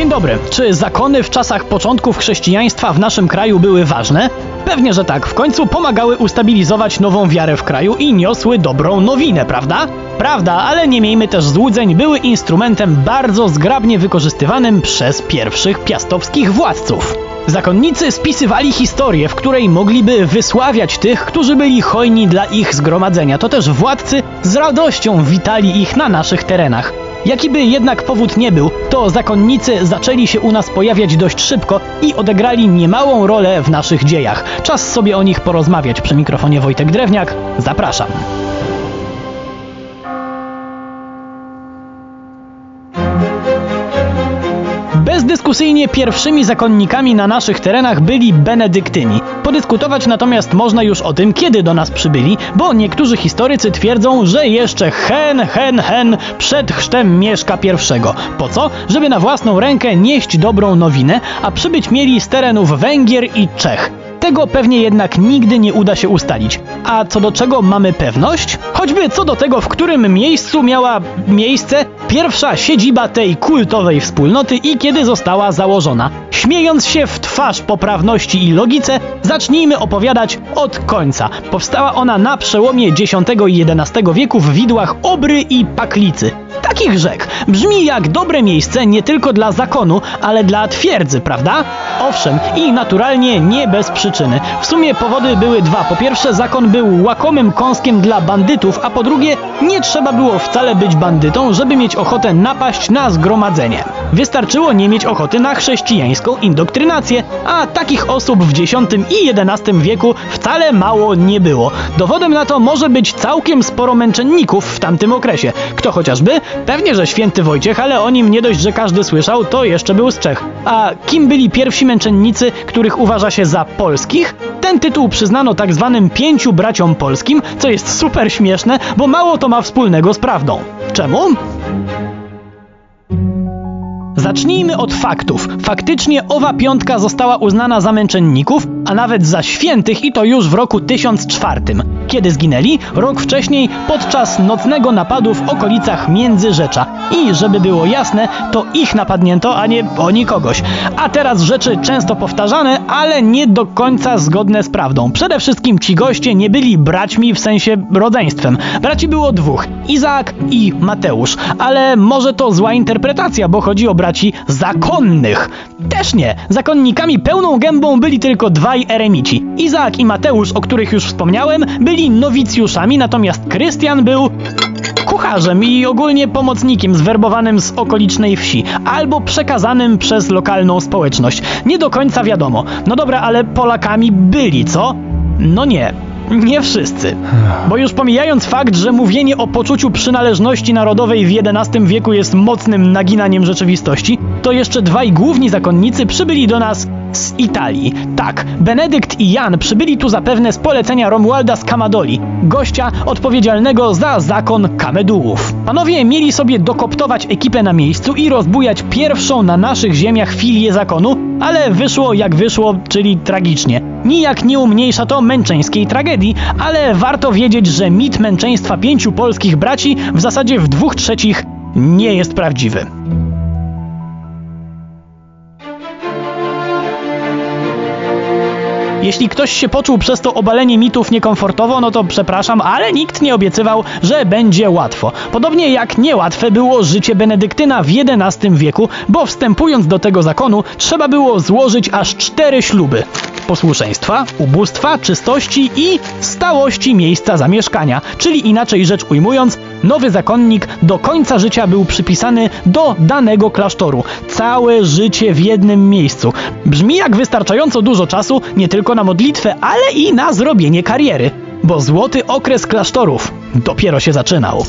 Dzień dobry. Czy zakony w czasach początków chrześcijaństwa w naszym kraju były ważne? Pewnie, że tak. W końcu pomagały ustabilizować nową wiarę w kraju i niosły dobrą nowinę, prawda? Prawda, ale nie miejmy też złudzeń, były instrumentem bardzo zgrabnie wykorzystywanym przez pierwszych piastowskich władców. Zakonnicy spisywali historię, w której mogliby wysławiać tych, którzy byli hojni dla ich zgromadzenia. To też władcy z radością witali ich na naszych terenach. Jaki by jednak powód nie był, to zakonnicy zaczęli się u nas pojawiać dość szybko i odegrali niemałą rolę w naszych dziejach. Czas sobie o nich porozmawiać. Przy mikrofonie Wojtek Drewniak. Zapraszam. Bezdyskusyjnie pierwszymi zakonnikami na naszych terenach byli benedyktyni. Podyskutować natomiast można już o tym, kiedy do nas przybyli, bo niektórzy historycy twierdzą, że jeszcze hen, hen, hen przed chrztem Mieszka I. Po co? Żeby na własną rękę nieść dobrą nowinę, a przybyć mieli z terenów Węgier i Czech. Tego pewnie jednak nigdy nie uda się ustalić. A co do czego mamy pewność? Choćby co do tego, w którym miejscu miała miejsce pierwsza siedziba tej kultowej wspólnoty i kiedy została założona. Śmiejąc się w twarz poprawności i logice, zacznijmy opowiadać od końca. Powstała ona na przełomie X i XI wieku w widłach Obry i Paklicy. Takich rzek brzmi jak dobre miejsce nie tylko dla zakonu, ale dla twierdzy, prawda? Owszem, i naturalnie nie bez przyczyny. W sumie powody były dwa. Po pierwsze, zakon był łakomym kąskiem dla bandytów, a po drugie, nie trzeba było wcale być bandytą, żeby mieć ochotę napaść na zgromadzenie. Wystarczyło nie mieć ochoty na chrześcijańską indoktrynację, a takich osób w X i XI wieku wcale mało nie było. Dowodem na to może być całkiem sporo męczenników w tamtym okresie. Kto chociażby? Pewnie, że święty Wojciech, ale o nim nie dość, że każdy słyszał, to jeszcze był z Czech. A kim byli pierwsi męczennicy, których uważa się za polskich? Ten tytuł przyznano tak zwanym pięciu braciom polskim, co jest super śmieszne, bo mało to ma wspólnego z prawdą. Czemu? Zacznijmy od faktów. Faktycznie owa piątka została uznana za męczenników, a nawet za świętych i to już w roku 1004. Kiedy zginęli? Rok wcześniej podczas nocnego napadu w okolicach Międzyrzecza. I żeby było jasne, to ich napadnięto, a nie oni kogoś. A teraz rzeczy często powtarzane, ale nie do końca zgodne z prawdą. Przede wszystkim ci goście nie byli braćmi w sensie rodzeństwem. Braci było dwóch, Izaak i Mateusz. Ale może to zła interpretacja, bo chodzi o braci zakonnych. Też nie. Zakonnikami pełną gębą byli tylko dwaj eremici. Izaak i Mateusz, o których już wspomniałem, byli nowicjuszami, natomiast Krystian był kucharzem i ogólnie pomocnikiem zwerbowanym z okolicznej wsi, albo przekazanym przez lokalną społeczność. Nie do końca wiadomo. No dobra, ale Polakami byli, co? No nie. Nie wszyscy. Bo już pomijając fakt, że mówienie o poczuciu przynależności narodowej w XI wieku jest mocnym naginaniem rzeczywistości, to jeszcze dwaj główni zakonnicy przybyli do nas z Italii. Tak, Benedykt i Jan przybyli tu zapewne z polecenia Romualda z Kamadoli, gościa odpowiedzialnego za zakon Kamedułów. Panowie mieli sobie dokoptować ekipę na miejscu i rozbujać pierwszą na naszych ziemiach filię zakonu, ale wyszło jak wyszło, czyli tragicznie. Nijak nie umniejsza to męczeńskiej tragedii, ale warto wiedzieć, że mit męczeństwa pięciu polskich braci w zasadzie w dwóch trzecich nie jest prawdziwy. Jeśli ktoś się poczuł przez to obalenie mitów niekomfortowo, no to przepraszam, ale nikt nie obiecywał, że będzie łatwo. Podobnie jak niełatwe było życie Benedyktyna w XI wieku, bo wstępując do tego zakonu trzeba było złożyć aż cztery śluby. Posłuszeństwa, ubóstwa, czystości i stałości miejsca zamieszkania, czyli inaczej rzecz ujmując, nowy zakonnik do końca życia był przypisany do danego klasztoru. Całe życie w jednym miejscu. Brzmi jak wystarczająco dużo czasu nie tylko na modlitwę, ale i na zrobienie kariery. Bo złoty okres klasztorów dopiero się zaczynał.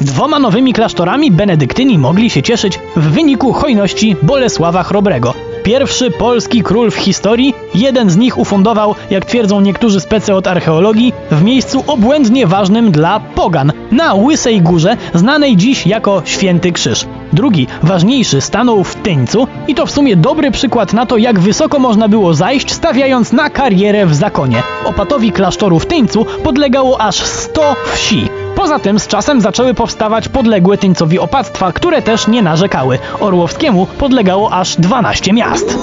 Dwoma nowymi klasztorami benedyktyni mogli się cieszyć w wyniku hojności Bolesława Chrobrego. Pierwszy polski król w historii, jeden z nich ufundował, jak twierdzą niektórzy spece od archeologii, w miejscu obłędnie ważnym dla pogan, na Łysej Górze, znanej dziś jako Święty Krzyż. Drugi, ważniejszy, stanął w Tyńcu i to w sumie dobry przykład na to, jak wysoko można było zajść, stawiając na karierę w zakonie. Opatowi klasztoru w Tyńcu podlegało aż 100 wsi. Poza tym z czasem zaczęły powstawać podległe Tyńcowi opactwa, które też nie narzekały. Orłowskiemu podlegało aż 12 miast.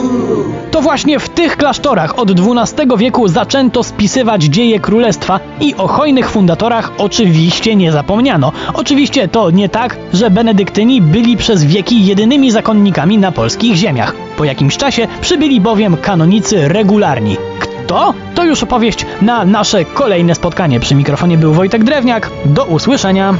To właśnie w tych klasztorach od XII wieku zaczęto spisywać dzieje królestwa i o hojnych fundatorach oczywiście nie zapomniano. Oczywiście to nie tak, że benedyktyni byli przez wieki jedynymi zakonnikami na polskich ziemiach. Po jakimś czasie przybyli bowiem kanonicy regularni. Kto? To już opowieść na nasze kolejne spotkanie. Przy mikrofonie był Wojtek Drewniak. Do usłyszenia.